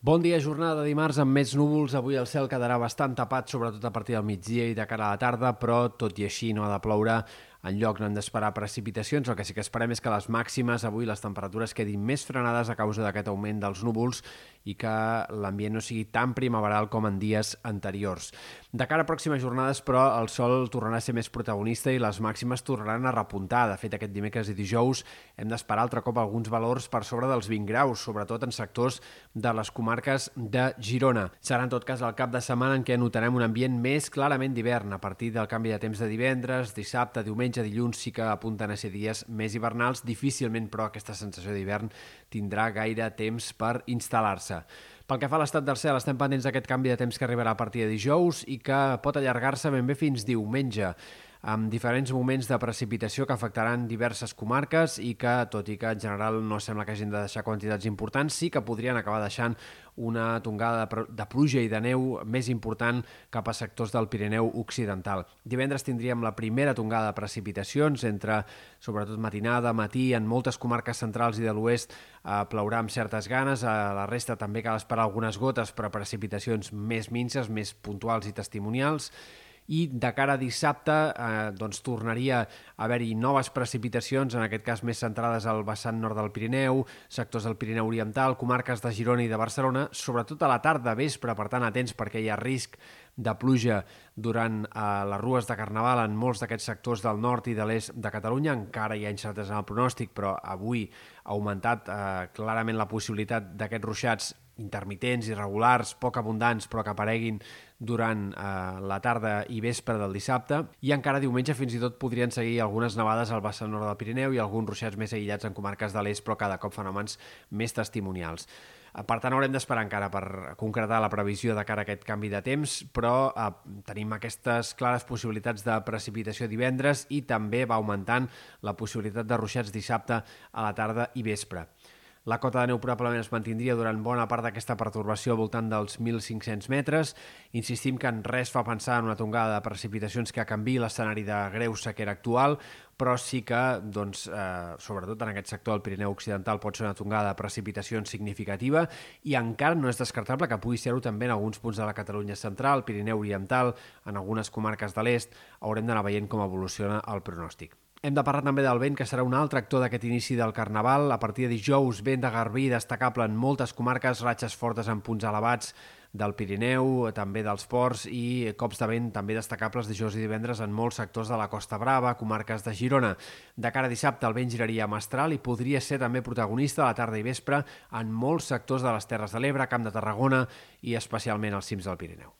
Bon dia, jornada de dimarts amb més núvols. Avui el cel quedarà bastant tapat, sobretot a partir del migdia i de cara a la tarda, però tot i així no ha de ploure en lloc no hem d'esperar precipitacions, el que sí que esperem és que les màximes avui les temperatures quedin més frenades a causa d'aquest augment dels núvols i que l'ambient no sigui tan primaveral com en dies anteriors. De cara a pròximes jornades, però, el sol tornarà a ser més protagonista i les màximes tornaran a repuntar. De fet, aquest dimecres i dijous hem d'esperar altre cop alguns valors per sobre dels 20 graus, sobretot en sectors de les comarques de Girona. Serà, en tot cas, el cap de setmana en què notarem un ambient més clarament d'hivern a partir del canvi de temps de divendres, dissabte, diumenge, diumenge, dilluns sí que apunten a ser dies més hivernals, difícilment però aquesta sensació d'hivern tindrà gaire temps per instal·lar-se. Pel que fa a l'estat del cel, estem pendents d'aquest canvi de temps que arribarà a partir de dijous i que pot allargar-se ben bé fins diumenge amb diferents moments de precipitació que afectaran diverses comarques i que, tot i que en general no sembla que hagin de deixar quantitats importants, sí que podrien acabar deixant una tongada de pluja i de neu més important cap a sectors del Pirineu Occidental. Divendres tindríem la primera tongada de precipitacions entre, sobretot matinada, matí, en moltes comarques centrals i de l'oest eh, plourà amb certes ganes, a la resta també cal esperar algunes gotes, però precipitacions més minces, més puntuals i testimonials, i de cara a dissabte eh, doncs tornaria a haver-hi noves precipitacions, en aquest cas més centrades al vessant nord del Pirineu, sectors del Pirineu Oriental, comarques de Girona i de Barcelona, sobretot a la tarda, vespre, per tant atents perquè hi ha risc de pluja durant eh, les rues de Carnaval en molts d'aquests sectors del nord i de l'est de Catalunya. Encara hi ha incertesa en el pronòstic, però avui ha augmentat eh, clarament la possibilitat d'aquests ruixats intermitents, irregulars, poc abundants, però que apareguin durant eh, la tarda i vespre del dissabte. I encara diumenge fins i tot podrien seguir algunes nevades al vessant nord del Pirineu i alguns ruixats més aïllats en comarques de l'est, però cada cop fenòmens més testimonials. Per tant, haurem d'esperar encara per concretar la previsió de cara a aquest canvi de temps, però eh, tenim aquestes clares possibilitats de precipitació divendres i també va augmentant la possibilitat de ruixats dissabte a la tarda i vespre. La cota de neu probablement es mantindria durant bona part d'aquesta pertorbació al voltant dels 1.500 metres. Insistim que en res fa pensar en una tongada de precipitacions que canvi l'escenari de greu sequera actual, però sí que, doncs, eh, sobretot en aquest sector del Pirineu Occidental, pot ser una tongada de precipitacions significativa i encara no és descartable que pugui ser-ho també en alguns punts de la Catalunya central, Pirineu Oriental, en algunes comarques de l'est. Haurem d'anar veient com evoluciona el pronòstic. Hem de parlar també del vent, que serà un altre actor d'aquest inici del Carnaval. A partir de dijous, vent de garbí destacable en moltes comarques, ratxes fortes en punts elevats del Pirineu, també dels ports i cops de vent també destacables dijous i divendres en molts sectors de la Costa Brava, comarques de Girona. De cara a dissabte el vent giraria Mestral i podria ser també protagonista a la tarda i vespre en molts sectors de les Terres de l'Ebre, Camp de Tarragona i especialment als cims del Pirineu.